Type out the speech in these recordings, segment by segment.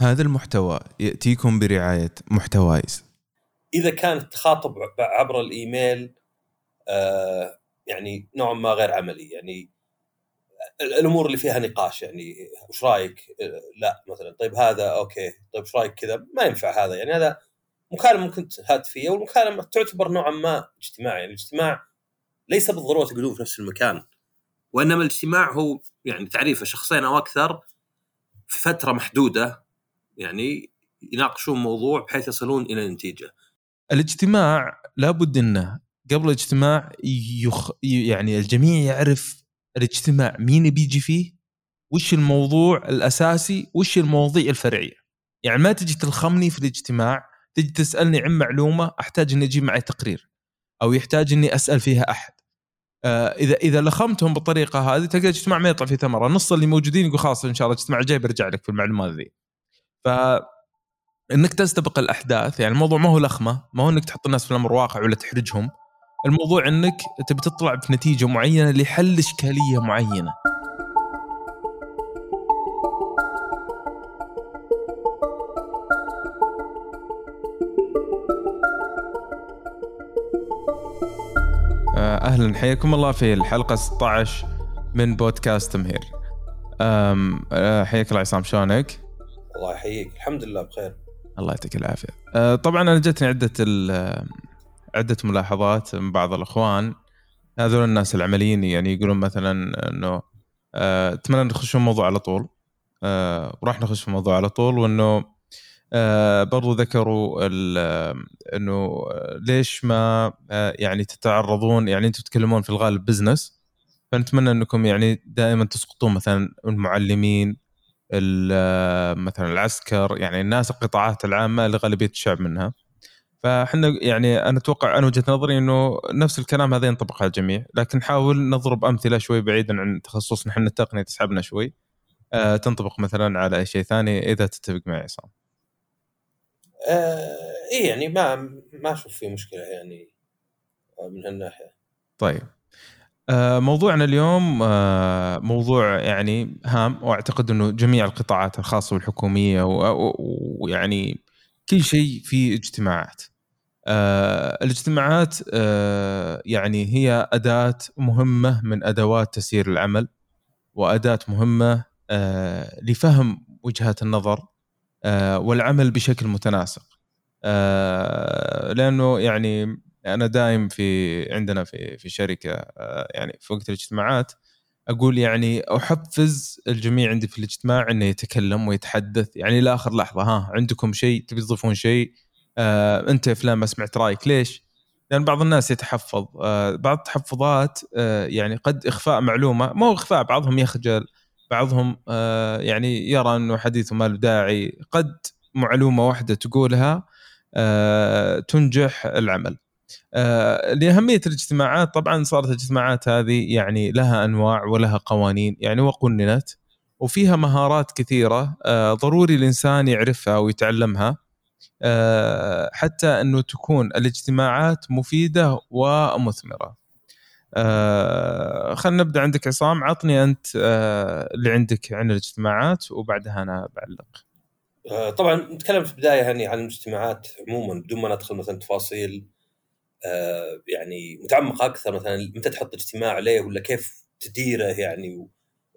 هذا المحتوى يأتيكم برعاية محتوايز إذا كان تخاطب عبر الإيميل آه يعني نوعا ما غير عملي يعني الأمور اللي فيها نقاش يعني وش رأيك؟ آه، لا مثلا طيب هذا أوكي طيب وش رأيك كذا ما ينفع هذا يعني هذا مكالمة ممكن هاتفيه والمكالمة تعتبر نوعا ما اجتماعي يعني الاجتماع ليس بالضرورة تقعدون في نفس المكان وإنما الاجتماع هو يعني تعريفه شخصين أو أكثر في فترة محدودة يعني يناقشون موضوع بحيث يصلون إلى نتيجه. الاجتماع لابد إنه قبل الاجتماع يخ يعني الجميع يعرف الاجتماع مين بيجي فيه وش الموضوع الأساسي وش المواضيع الفرعية. يعني ما تجي تلخمني في الاجتماع تجي تسألني عن معلومة أحتاج إني أجيب معي تقرير أو يحتاج إني أسأل فيها أحد. آه إذا إذا لخمتهم بالطريقة هذه تلقى الاجتماع ما يطلع فيه ثمرة. نص اللي موجودين يقول خلاص إن شاء الله الاجتماع الجاي برجع لك في المعلومات ذي. ف انك تستبق الأحداث يعني الموضوع ما هو لخمة ما هو إنك تحط الناس في الأمر واقع ولا تحرجهم. الموضوع إنك تبي تطلع بنتيجة معينة لحل إشكالية معينة. آه، أهلا حياكم الله في الحلقة 16 من بودكاست تمهير آه، حياك الله عصام شلونك؟ الله يحييك. الحمد لله بخير. الله يعطيك العافية. آه، طبعا أنا جتني عدة عدة ملاحظات من بعض الأخوان. هذول الناس العمليين يعني يقولون مثلا إنه أتمنى نخش في الموضوع على طول. وراح نخش في الموضوع على طول وإنه آه برضو ذكروا إنه ليش ما آه يعني تتعرضون يعني أنتم تتكلمون في الغالب بزنس فنتمنى أنكم يعني دائما تسقطون مثلا المعلمين مثلا العسكر يعني الناس القطاعات العامة اللي غالبية الشعب منها. فاحنا يعني أنا أتوقع أنا وجهة نظري إنه نفس الكلام هذا ينطبق على الجميع. لكن نحاول نضرب أمثلة شوي بعيدا عن تخصصنا إحنا التقنيه تسحبنا شوي. آه تنطبق مثلا على اي شيء ثاني إذا تتفق معي عصام. آه إيه يعني ما ما أشوف في مشكلة يعني من هالناحية. طيب. آه موضوعنا اليوم آه موضوع يعني هام وأعتقد إنه جميع القطاعات الخاصة والحكومية ويعني كل شيء في اجتماعات. آه الاجتماعات آه يعني هي أداة مهمة من أدوات تسيير العمل وأداة مهمة آه لفهم وجهات النظر آه، والعمل بشكل متناسق. آه، لأنه يعني أنا دائم في عندنا في في شركة آه، يعني في وقت الاجتماعات أقول يعني أحفز الجميع عندي في الاجتماع إنه يتكلم ويتحدث. يعني لاخر لحظة ها عندكم شيء تبي تضيفون شيء؟ آه أنت يا فلان ما سمعت رأيك ليش؟ لأن بعض الناس يتحفظ آه بعض التحفظات آه يعني قد إخفاء معلومة مو إخفاء بعضهم يخجل بعضهم آه، يعني يرى إنه حديثه ما له داعي قد معلومة واحدة تقولها آه، تنجح العمل. آه، لأهمية الاجتماعات طبعا صارت الاجتماعات هذه يعني لها أنواع ولها قوانين يعني وقننت وفيها مهارات كثيرة ضروري الإنسان يعرفها ويتعلمها حتى أنه تكون الاجتماعات مفيدة ومثمرة. آه خلينا نبدأ عندك عصام عطني أنت آه اللي عندك عن الاجتماعات وبعدها أنا بعلق آه طبعا نتكلم في البداية يعني عن المجتمعات عموما بدون ما ندخل مثلا تفاصيل. آه يعني متعمقه أكثر مثلا متى تحط اجتماع ليه ولا كيف تديره يعني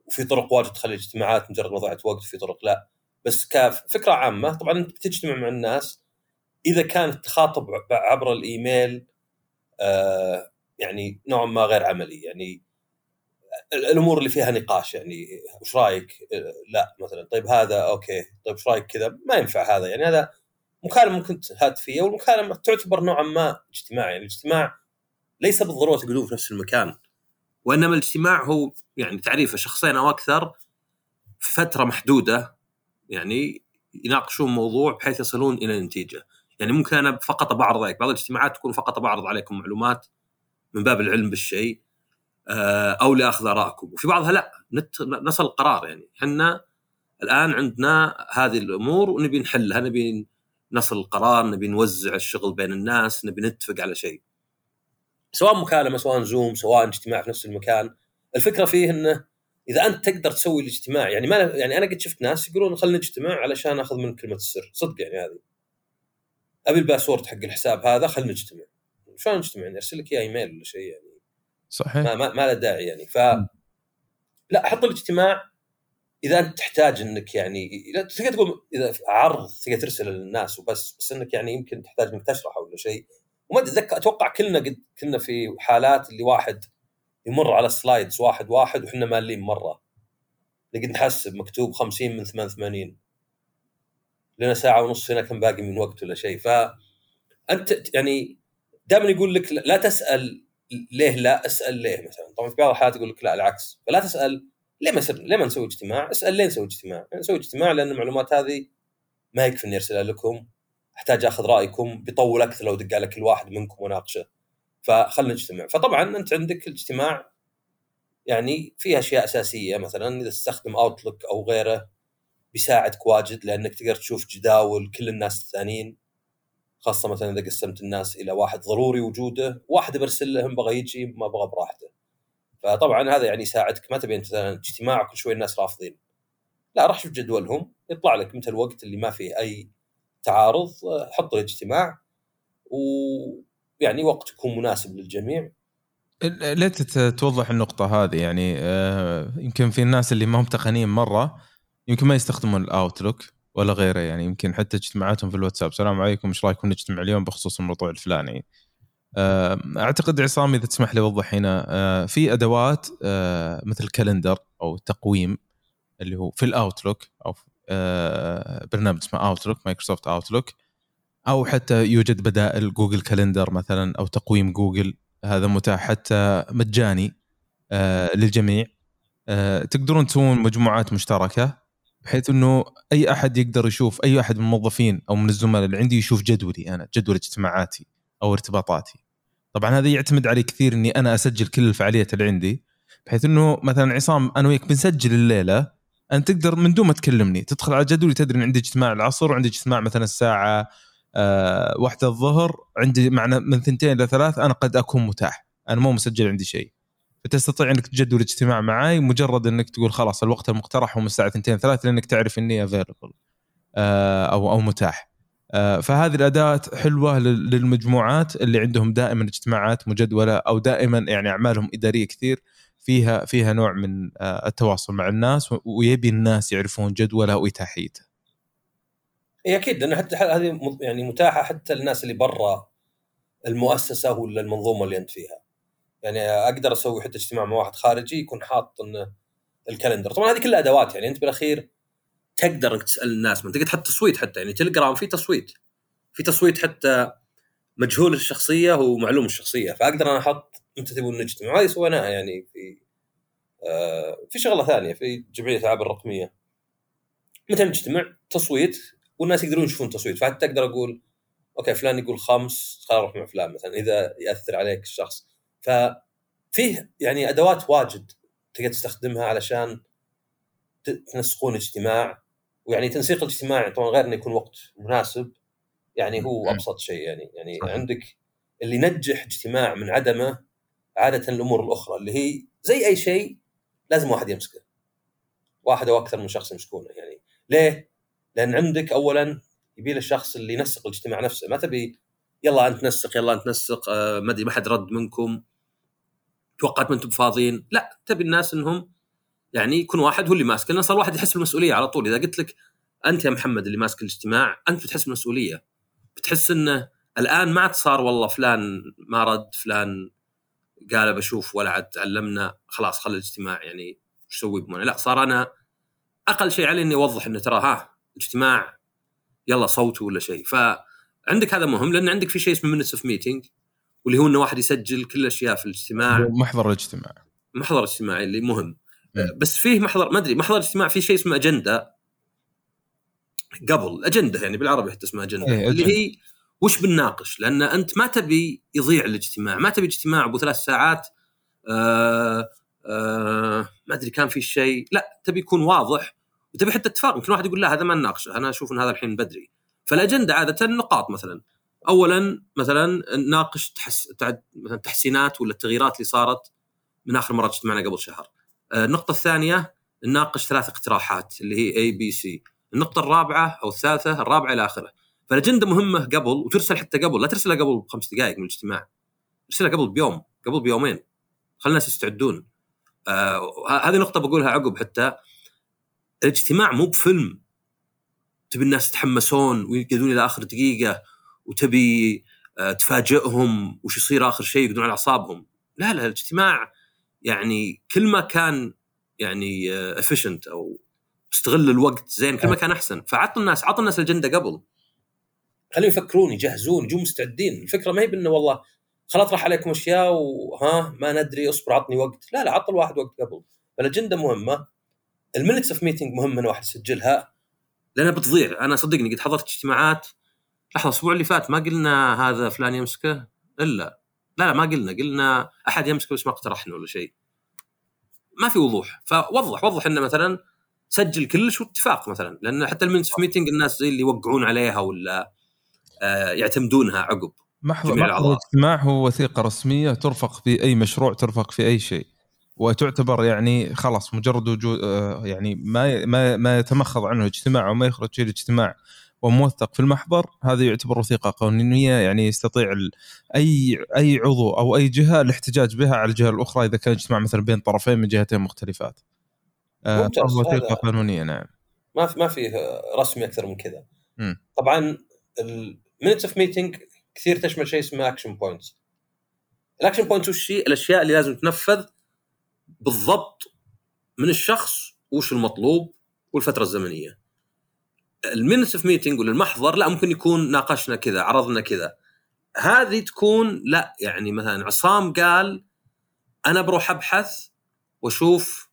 وفي طرق واجد تخلي الاجتماعات مجرد مضيعه وقت في طرق لا بس كفكره عامة طبعا أنت بتجتمع مع الناس إذا كانت تخاطب عبر الإيميل آه يعني نوعا ما غير عملي يعني الأمور اللي فيها نقاش يعني وش رأيك؟ لا مثلا طيب هذا أوكي طيب وش رأيك كذا؟ ما ينفع هذا يعني هذا مكالمة ممكن هاتفيه والمكالمة تعتبر نوعا ما اجتماع يعني الاجتماع ليس بالضرورة تقعدون في نفس المكان وإنما الاجتماع هو يعني تعريفه شخصين أو أكثر في فترة محدودة يعني يناقشون موضوع بحيث يصلون إلى نتيجه يعني ممكن أنا فقط بعرض عليك بعض الاجتماعات تكون فقط بعرض عليكم معلومات من باب العلم بالشيء آه، أو لأخذ آرائكم. وفي بعضها لا نصل القرار يعني. إحنا الآن عندنا هذه الأمور ونبي نحلها نبي نصل القرار نبي نوزع الشغل بين الناس نبي نتفق على شيء. سواء مكالمه سواء زوم سواء اجتماع في نفس المكان الفكرة فيه إنه إذا أنت تقدر تسوي الاجتماع يعني ما يعني أنا قد شفت ناس يقولون خلينا نجتمع علشان أخذ من كلمة السر. صدق يعني هذه. أبي ال password حق الحساب هذا خلينا نجتمع. شلون نجتمع؟ يعني أرسل لك إياه إيميل ولا شيء يعني. صحيح. ما, ما, ما له داعي يعني. ف لا حط الاجتماع إذا أنت تحتاج إنك يعني تقدر تقول إذا عرض تقدر ترسل للناس وبس بس إنك يعني يمكن تحتاج إنك تشرح ولا شيء. وما أتذكر أتوقع كلنا قد كنا في حالات اللي واحد يمر على slides واحد واحد وحنا مالين مرة. نقعد نحسب مكتوب 50 من 88 لنا ساعة ونص هنا كم باقي من وقت ولا شيء. فانت يعني دائما يقول لك لا تسأل ليه لا اسأل ليه مثلا. طبعا في بعض الحالات يقول لك لا العكس. فلا تسأل ليه ما يصير ليه ما نسوي اجتماع؟ اسأل ليه نسوي اجتماع؟ نسوي اجتماع لأن المعلومات هذه ما يكفي إني أرسلها لكم أحتاج أخذ رأيكم بيطول أكثر لو دق على كل واحد منكم وناقشة فخلنا نجتمع فطبعا أنت عندك الاجتماع يعني فيه أشياء أساسية مثلا إذا تستخدم اوتلوك أو غيره بيساعدك واجد لأنك تقدر تشوف جداول كل الناس الثانيين خاصة مثلا إذا قسمت الناس إلى واحد ضروري وجوده واحد برسل لهم بغى يجي ما بغى براحته فطبعا هذا يعني يساعدك. ما تبي مثلا اجتماع كل شوي الناس رافضين. لا راح شوف جدولهم يطلع لك متى الوقت اللي ما فيه أي تعارض حط الاجتماع ويعني وقت يكون مناسب للجميع. ليت توضح النقطة هذه. يعني آه، يمكن في الناس اللي ما هم تقنيين مرة يمكن ما يستخدمون ال Outlook ولا غيره. يعني يمكن حتى اجتماعاتهم في الواتساب. السلام عليكم إيش رأيكم نجتمع اليوم بخصوص الموضوع الفلاني؟ أعتقد عصام إذا تسمح لي أوضح هنا آه، في أدوات مثل calendar أو تقويم اللي هو في ال Outlook أو برنامج اسمه Outlook Microsoft Outlook أو حتى يوجد بدائل Google Calendar مثلا أو تقويم جوجل هذا متاح حتى مجاني آه للجميع. آه تقدرون تسوون مجموعات مشتركة بحيث إنه أي أحد يقدر يشوف أي أحد من الموظفين أو من الزملاء اللي عندي يشوف جدولي أنا جدول اجتماعاتي. أو ارتباطاتي. طبعا هذا يعتمد علي كثير إني أنا أسجل كل الفعاليات اللي عندي بحيث إنه مثلا عصام أنا وياك بنسجل الليلة أنت تقدر من دون ما تكلمني تدخل على جدولي تدري إن عندي اجتماع العصر وعندي اجتماع مثلا الساعة آه واحدة الظهر عندي معنا من ثنتين إلى ثلاث أنا قد أكون متاح أنا مو مسجل عندي شيء. فتستطيع إنك تجدول اجتماع معي مجرد إنك تقول خلاص الوقت المقترح هو من الساعة 2 3 لأنك تعرف إني افيلبل آه أو أو متاح. فهذه الأداة حلوة للمجموعات اللي عندهم دائما اجتماعات مجدولة أو دائما يعني أعمالهم إدارية كثير فيها فيها نوع من آه التواصل مع الناس ويبي الناس يعرفون جدوله وإتاحيته. إي أكيد لأن حتى هذه يعني متاحة حتى للناس اللي برا المؤسسة ولا المنظومة اللي أنت فيها. يعني أقدر أسوي حتى اجتماع مع واحد خارجي يكون حاط انه الكالندر، طبعا هذه كلها أدوات يعني أنت بالأخير تقدر انك تسأل الناس من تقدر تحط تصويت حتى يعني تليجرام في تصويت في تصويت حتى مجهول الشخصية ومعلوم الشخصية فأقدر أنا أحط متى تبون نجتمع. وهذه سويناها يعني في آه في شغلة ثانية في جمعية الألعاب الرقمية. متى نجتمع؟ تصويت والناس يقدرون يشوفون تصويت فحتى أقدر أقول أوكي فلان يقول خمس خلينا نروح مع فلان مثلا إذا يأثر عليك الشخص. ففيه يعني أدوات واجد تقدر تستخدمها علشان تنسقون اجتماع ويعني تنسيق الاجتماع طبعا غير إنه يكون وقت مناسب يعني هو أبسط شيء يعني يعني صحيح. عندك اللي ينجح اجتماع من عدمه عادة الأمور الأخرى اللي هي زي أي شيء لازم واحد يمسكه. واحد أو أكثر من شخص يمسكونه يعني. ليه؟ لأن عندك اولا يبي الشخص اللي ينسق الاجتماع نفسه. ما تبي يلا أنت نسق يلا أنت نسق آه ما أدري ما حد رد منكم توقعت ما أنتم فاضيين. لا تبي الناس إنهم يعني يكون واحد هو اللي ماسك لأن صار واحد يحس بالمسؤولية على طول. إذا قلت لك أنت يا محمد اللي ماسك الاجتماع أنت بتحس بالمسؤوليه بتحس إنه الآن ما عاد صار والله فلان ما رد فلان قال بشوف ولا عاد علمنا خلاص خلي الاجتماع يعني إيش أسوي بمونه؟ لا صار أنا أقل شيء علي إني أوضح إنه ترى ها اجتماع يلا صوتوا ولا شيء. فعندك هذا مهم لأن عندك في شيء اسمه minutes of meeting واللي هو إنه واحد يسجل كل الأشياء في الاجتماع. محضر الاجتماع. محضر الاجتماع اللي مهم. بس فيه محضر ما أدري محضر الاجتماع في شيء اسمه أجندة. قبل أجندة يعني بالعربي حتى اسمها أجندة. إيه اللي هي وش بنناقش؟ لأن أنت ما تبي يضيع الاجتماع ما تبي اجتماع أبو ثلاث ساعات آه آه ما أدري كان في شيء لا تبي يكون واضح وتبي حتى اتفاق يمكن واحد يقول لا هذا ما نناقشه أنا أشوف إن هذا الحين بدري. فالأجندة عادة نقاط مثلا. اولا مثلا ناقش تحس... مثلا تحسينات ولا التغييرات اللي صارت من آخر مرة اجتمعنا قبل شهر. آه، النقطة الثانية نناقش ثلاث اقتراحات اللي هي اي بي سي النقطة الرابعة أو الثالثة الرابعة إلى آخره. فالأجندة مهمة قبل وترسل حتى قبل لا ترسلها قبل بخمس دقائق من الاجتماع. ارسلها قبل بيوم قبل بيومين. خلي الناس يستعدون. آه هذه نقطة بقولها عقب حتى. الاجتماع مو بفيلم. تبي الناس يتحمسون ويقعدون إلى آخر دقيقة وتبي آه تفاجئهم وش يصير آخر شيء يقعدون على أعصابهم. لا لا الاجتماع يعني كل ما كان يعني efficient أو استغل الوقت زين كل ما كان أحسن. فعط الناس عط الناس الأجندة قبل. خليهم يفكرون يجهزون يجون مستعدين. الفكرة ما هي بأنه والله خلاص راح عليكم أشياء وها ما ندري اصبر عطني وقت. لا لا عط الواحد وقت قبل. فالاجنده مهمة. ال minutes of meeting مهم إن واحد يسجلها. لأنها بتضيع. أنا صدقني قد حضرت اجتماعات لحظة الأسبوع اللي فات ما قلنا هذا فلان يمسكه إلا. لا لا ما قلنا قلنا أحد يمسكه بس ما اقترحنا ولا شيء. ما في وضوح. فوضح وضح إنه مثلا سجل كلش واتفاق مثلا لأن حتى ال minutes of meeting الناس زي اللي يوقعون عليها ولا آه يعتمدونها عقب. محضر الاجتماع هو وثيقة رسمية ترفق في أي مشروع ترفق في أي شيء. وتعتبر يعني خلاص مجرد وجود آه يعني ما ما ما يتمخض عنه اجتماع أو ما يخرج شيء الاجتماع. وموثق في المحضر هذا يعتبر وثيقة قانونية يعني يستطيع اي أي عضو أو أي جهة الاحتجاج بها على الجهة الأخرى إذا كان اجتماع مثلا بين طرفين من جهتين مختلفات. آه وثيقة قانونية نعم. ما في ما في رسمي أكثر من كذا. م. طبعا ال minutes of meeting كثير تشمل شيء اسمه action points. ال action points وش هي؟ الأشياء اللي لازم تنفذ بالضبط من الشخص وش المطلوب والفترة الزمنية. ال minutes of meeting ولا المحضر لا ممكن يكون ناقشنا كذا عرضنا كذا هذه تكون لا يعني مثلا عصام قال أنا بروح أبحث وأشوف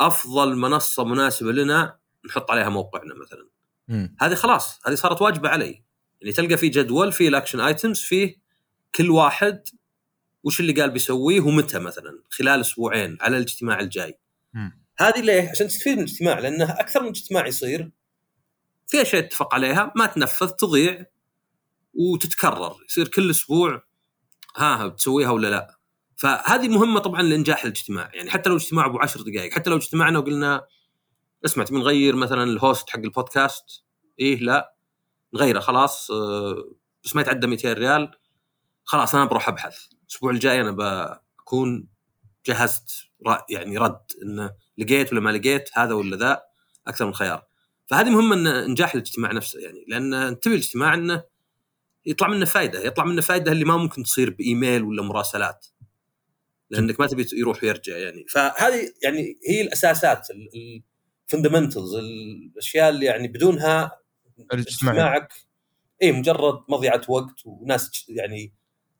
أفضل منصة مناسبة لنا نحط عليها موقعنا مثلا م. هذه خلاص هذه صارت واجبة علي يعني تلقى في جدول في ال action items فيه كل واحد وش اللي قال بيسويه ومتى مثلا خلال أسبوعين على الاجتماع الجاي م. هذه ليه؟ عشان تستفيد من الاجتماع لأنه أكثر من اجتماع يصير في أشياء اتفق عليها ما تنفذ تضيع وتتكرر يصير كل أسبوع ها بتسويها ولا لا. فهذه مهمة طبعا لإنجاح الاجتماع يعني حتى لو اجتماع أبو 10 دقائق حتى لو اجتمعنا وقلنا اسمع تبي نغير مثلا الهوست حق البودكاست إيه لا. نغيره خلاص آه، بس ما يتعدى 200 ريال خلاص أنا بروح أبحث. الأسبوع الجاي أنا بكون جهزت يعني رد إنه لقيت ولا ما لقيت هذا ولا ذا أكثر من خيار. فهذه مهمة إن انجاح الاجتماع نفسه يعني لأن تبي الاجتماع إنه يطلع منه فائده يطلع منه فائده اللي ما ممكن تصير بإيميل ولا مراسلات لأنك ما تبي يروح ويرجع يعني. فهذه يعني هي الأساسات ال fundamentals الأشياء اللي يعني بدونها اجتماعك اي مجرد مضيعة وقت وناس يعني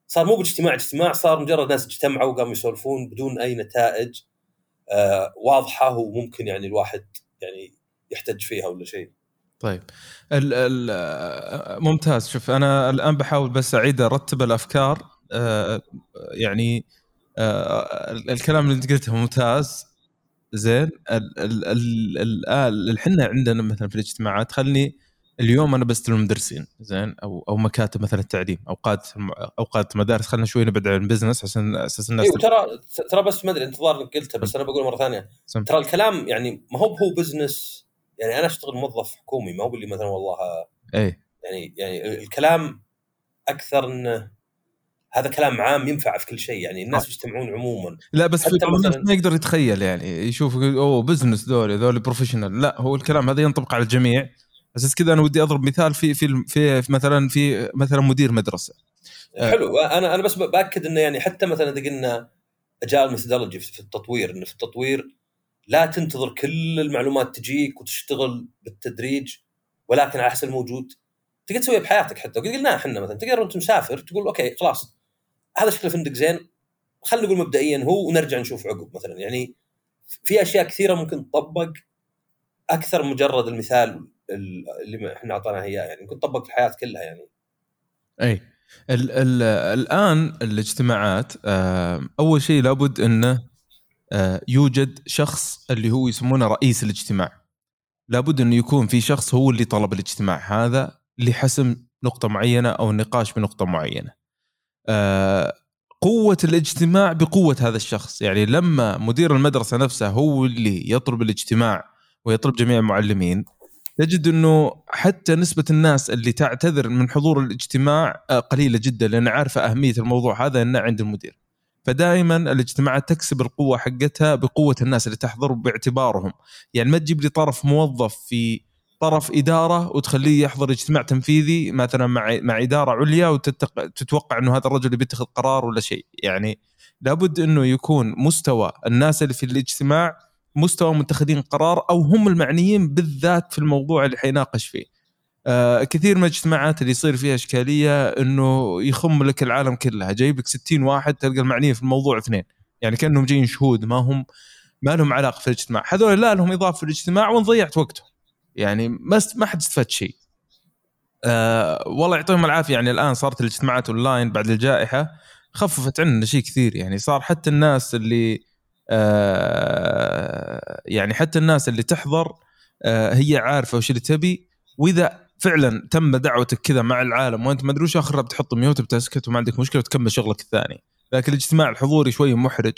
صار مو باجتماع اجتماع صار مجرد ناس اجتمعوا وقاموا يسولفون بدون أي نتائج آه واضحة وممكن يعني الواحد يعني يحتج فيها ولا شيء. طيب. ال ال ممتاز. شوف أنا الآن بحاول بس أعيد أرتب الأفكار. آه يعني آه الكلام اللي أنت قلته ممتاز. زين. الان إحنا عندنا مثلا في الاجتماعات خلني اليوم أنا بستلم المدرسين زين أو أو مكاتب مثلا التعليم أوقات أوقات مدارس خلينا شوي نبعد عن البزنس عشان أساس الناس أيوه ترى ترى بس ما أدري انت ظاهر قلتها بس أنا بقول مرة ثانية. ترى الكلام يعني ما هو هو business يعني أنا اشتغل موظف حكومي ما هو اللي مثلا والله اي يعني يعني الكلام أكثر انه هذا كلام عام ينفع في كل شيء يعني الناس آه. يجتمعون عموما. لا بس في الناس ما يقدر يتخيل يعني يشوف أوه business ذولي ذولي professional لا هو الكلام هذا ينطبق على الجميع. أساس كذا أنا ودي أضرب مثال في في في مثلا في مثلا مدير مدرسة. حلو. أنا أنا بس بأكد إنه يعني حتى مثلا إذا قلنا agile methodology في التطوير إنه في التطوير لا تنتظر كل المعلومات تجيك وتشتغل بالتدريج ولكن على حسب الموجود. تقدر تسويها بحياتك حتى. قلنا إحنا مثلا تقدر وانت مسافر تقول okay خلاص هذا شكل الفندق زين. خلينا نقول مبدئيا هو ونرجع نشوف عقب مثلا. يعني في أشياء كثيرة ممكن تطبق أكثر مجرد المثال اللي إحنا أعطيناه إياه. يعني ممكن تطبق في الحياة كلها يعني. أي. ال ال الآن الاجتماعات أول شيء لابد إنه آه، يوجد شخص اللي هو يسمونه رئيس الاجتماع لابد انه يكون في شخص هو اللي طلب الاجتماع هذا لحسم نقطة معينة أو النقاش بنقطة معينة. آه، قوة الاجتماع بقوة هذا الشخص يعني لما مدير المدرسة نفسه هو اللي يطلب الاجتماع ويطلب جميع المعلمين تجد أنه حتى نسبة الناس اللي تعتذر من حضور الاجتماع آه، قليلة جدا لأن عارفة أهمية الموضوع هذا انه عند المدير. فدائما الاجتماعات تكسب القوة حقتها بقوة الناس اللي تحضر باعتبارهم، يعني ما تجيب لي طرف موظف في طرف إدارة وتخليه يحضر اجتماع تنفيذي مثلا مع مع إدارة عليا وتتوقع إنه هذا الرجل بيتخذ قرار ولا شيء. يعني لابد إنه يكون مستوى الناس اللي في الاجتماع مستوى متخذين قرار أو هم المعنيين بالذات في الموضوع اللي حيناقش فيه. آه كثير من الاجتماعات اللي يصير فيها إشكالية إنه يخم لك العالم كلها. جايب لك 60 واحد تلقى المعنيين في الموضوع اثنين. يعني كأنهم جايين شهود ما هم ما لهم علاقة في الاجتماع. هذول لا لهم إضافة في الاجتماع وان ضيعت وقتهم. يعني ما ما حد استفاد شيء. أه والله يعطيهم العافية. يعني الآن صارت الاجتماعات أونلاين بعد الجائحة خففت عنا شيء كثير. يعني صار حتى الناس اللي أه يعني حتى الناس اللي تحضر أه هي عارفة وش اللي تبي. وإذا فعلا تم دعوتك كذا مع العالم وأنت ما أدري وش آخر بتحط ميوت بتسكت وما عندك مشكلة وتكمل شغلك الثاني. لكن الاجتماع الحضوري شوي محرج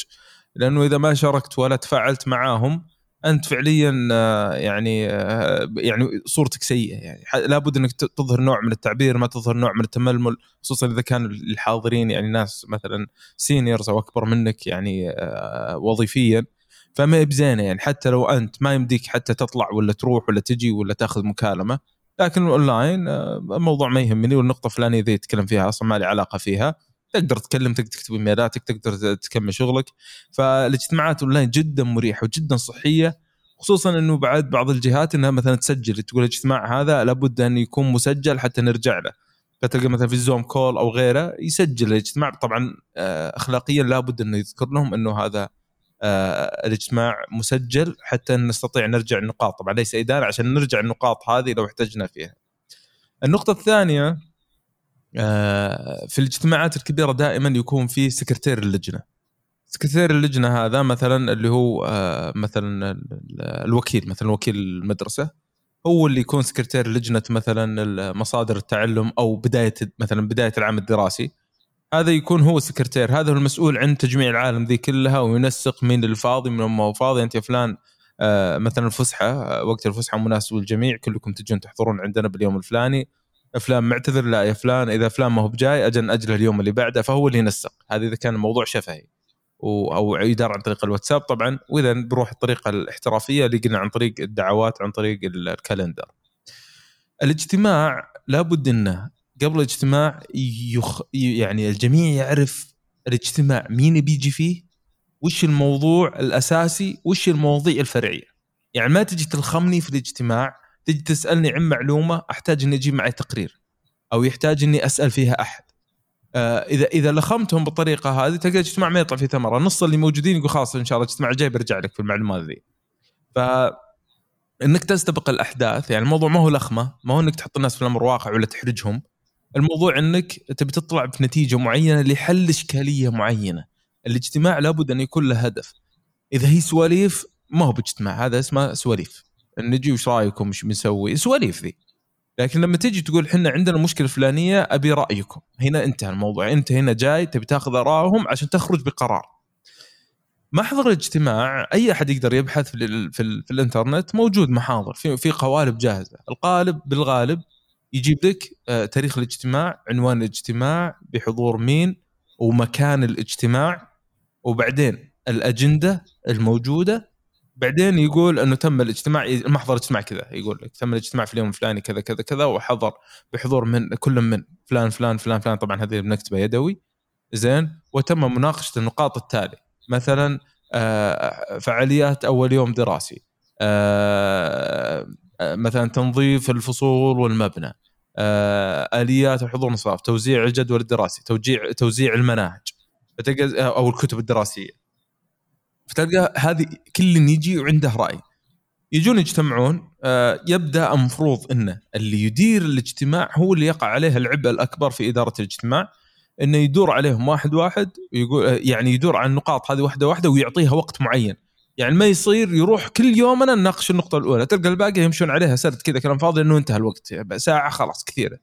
لأنه إذا ما شاركت ولا تفاعلت معاهم أنت فعليا آه، يعني آه، يعني صورتك سيئة يعني. لابد إنك تظهر نوع من التعبير ما تظهر نوع من التململ خصوصا إذا كان الحاضرين يعني ناس مثلا seniors أو أكبر منك يعني آه، وظيفيا. فما بزينة يعني حتى لو أنت ما يمديك حتى تطلع ولا تروح ولا تجي ولا تأخذ مكالمة لكن الأونلاين الموضوع ما يهمني والنقطة الفلانية ذي يتكلم فيها أصلا ما لي علاقة فيها. تقدر تتكلم تقدر تكتب إيميلاتك تقدر تكمل شغلك. فالاجتماعات اونلاين جدا مريحة وجدا صحية خصوصا إنه بعد بعض الجهات إنها مثلا تسجل. تقول الاجتماع هذا لابد أن يكون مسجل حتى نرجع له. فتلقى مثلا في الزوم كول أو غيره يسجل الاجتماع. طبعا آه، اخلاقيا لابد انه يذكر لهم إنه هذا آه، الاجتماع مسجل حتى نستطيع نرجع النقاط. طبعا ليس إدارة عشان نرجع النقاط هذه لو احتجنا فيها. النقطة الثانية آه، في الاجتماعات الكبيرة دائما يكون في سكرتير اللجنة. سكرتير اللجنة هذا مثلا اللي هو آه، مثلا الوكيل مثلا وكيل المدرسة. هو اللي يكون سكرتير لجنة مثلا مصادر التعلم أو بداية مثلا بداية العام الدراسي. هذا يكون هو سكرتير هذا هو المسؤول عن تجميع العالم ذي كلها وينسق مين الفاضي من ما فاضي. أنت يا فلان آه، مثلا الفسحة وقت الفسحة مناسب للجميع كلكم تجون تحضرون عندنا باليوم الفلاني. فلان معتذر لا يا فلان إذا فلان ما هو بجاي أجل ناجله اليوم اللي بعده فهو اللي ينسق. هذا إذا كان الموضوع شفهي. أو يدار عن طريق الواتساب طبعا وإذا بروح الطريقة الاحترافية اللي قلنا عن طريق الدعوات عن طريق ال calendar. الاجتماع لابد إنه قبل الاجتماع يخ يعني الجميع يعرف الاجتماع مين بيجي فيه وش الموضوع الأساسي وش المواضيع الفرعية. يعني ما تجي تلخمني في الاجتماع تجي تسألني عن معلومة أحتاج إني أجيب معي تقرير أو يحتاج إني أسأل فيها أحد. آه إذا إذا لخمتهم بالطريقة هذه تلقى الاجتماع ما يطلع فيه ثمرة. نص اللي موجودين يقول خلاص إن شاء الله الاجتماع الجاي برجع لك في المعلومات ذي ف إنك تستبق الأحداث يعني الموضوع ما هو لخمة ما هو إنك تحط الناس في الأمر واقع ولا تحرجهم. الموضوع انك تبي تطلع بنتيجة معينة لحل إشكالية معينة. الاجتماع لابد أن يكون له هدف. إذا هي سواليف ما هو باجتماع هذا اسمه سواليف. نجي وش رأيكم؟ وش بنسوي؟ سواليف ذي. لكن لما تجي تقول إحنا عندنا مشكلة فلانية أبي رأيكم. هنا انتهى الموضوع. أنت هنا جاي تبي تاخذ آرائهم عشان تخرج بقرار. محضر الاجتماع أي أحد يقدر يبحث في, في, في الإنترنت موجود محاضر في في قوالب جاهزة. القالب بالغالب يجيب لك آه، تاريخ الاجتماع عنوان الاجتماع بحضور مين ومكان الاجتماع وبعدين الأجندة الموجودة. بعدين يقول إنه تم الاجتماع محضر اجتماع كذا يقول لك تم الاجتماع في اليوم الفلاني كذا كذا كذا وحضر بحضور من كل من فلان فلان فلان فلان. طبعا هذه بنكتبها يدوي. زين. وتم مناقشة النقاط التالي مثلا آه، فعاليات أول يوم دراسي. آه، مثلا تنظيف الفصول والمبنى آليات الحضور نصاف توزيع الجدول الدراسي توزيع توزيع المناهج أو الكتب الدراسية. فتلقى هذه كل يجي وعنده رأي. يجون يجتمعون آه، يبدأ المفروض انه اللي يدير الاجتماع هو اللي يقع عليه العبء الأكبر في إدارة الاجتماع إنه يدور عليهم واحد واحد ويقول آه، يعني يدور على النقاط هذه واحدة واحدة ويعطيها وقت معين. يعني ما يصير يروح كل يوم أنا نناقش النقطة الأولى. تلقى الباقي يمشون عليها سرد كذا كلام فاضي إنه انتهى الوقت. ساعة خلاص كثيرة.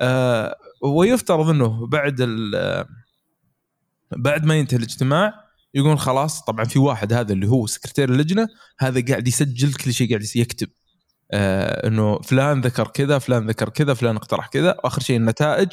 آه ويفترض إنه بعد بعد ما ينتهي الاجتماع يقول خلاص طبعا في واحد هذا اللي هو سكرتير اللجنة هذا قاعد يسجل كل شيء قاعد يكتب. آه إنه فلان ذكر كذا فلان ذكر كذا فلان اقترح كذا. واخر شيء النتائج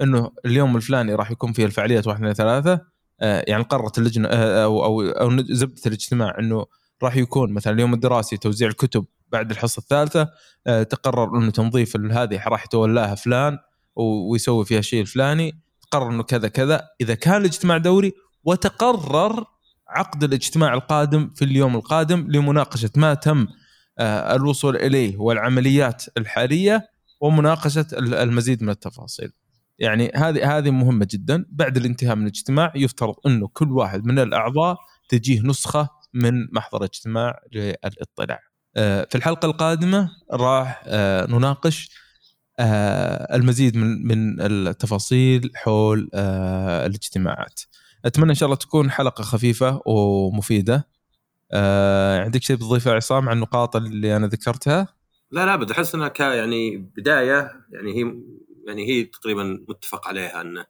إنه اليوم الفلاني راح يكون فيه الفعاليات واحد اثنين ثلاثة. يعني قررت اللجنة آه أو أو, أو زبدة الاجتماع إنه راح يكون مثلا اليوم الدراسي توزيع الكتب بعد الحصة الثالثة آه تقرر إنه تنظيف هذه راح يتولاها فلان ويسوي فيها الشيء الفلاني قرر إنه كذا كذا إذا كان الاجتماع دوري وتقرر عقد الاجتماع القادم في اليوم القادم لمناقشة ما تم آه، الوصول إليه والعمليات الحالية ومناقشة المزيد من التفاصيل. يعني هذه هذه مهمة جدا بعد الانتهاء من الاجتماع يفترض إنه كل واحد من الأعضاء تجيه نسخة من محضر اجتماع للإطلاع. آه، في الحلقة القادمة راح آه، نناقش المزيد من من التفاصيل حول الاجتماعات. أتمنى إن شاء الله تكون حلقة خفيفة ومفيدة آه عندك شيء تضيفه عصام عن النقاط اللي أنا ذكرتها؟ لا لا أبد أحس إنها يعني بداية يعني هي يعني هي تقريبا متفق عليها انه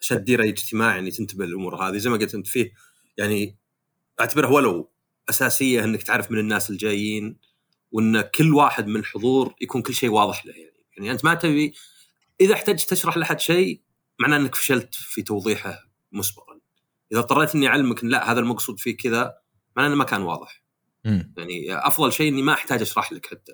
عشان تدير اي اجتماع يعني تنتبه للأمور هذه. زي ما قلت أنت فيه يعني أعتبرها ولو أساسية أنك تعرف من الناس الجايين وأن كل واحد من الحضور يكون كل شيء واضح له يعني. يعني أنت ما تبي إذا احتجت تشرح لأحد شيء معناه أنك فشلت في توضيحه مسبقا. إذا اضطريت إني أعلمك إن لا هذا المقصود فيه كذا معناه أنه ما كان واضح. مم. يعني أفضل شيء إني ما أحتاج أشرح لك حتى.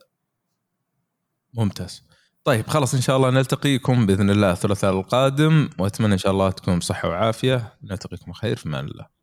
ممتاز. طيب خلاص إن شاء الله نلتقيكم بإذن الله الثلاثاء القادم وأتمنى إن شاء الله تكون بصحة وعافية. نلتقيكم خير في أمان الله.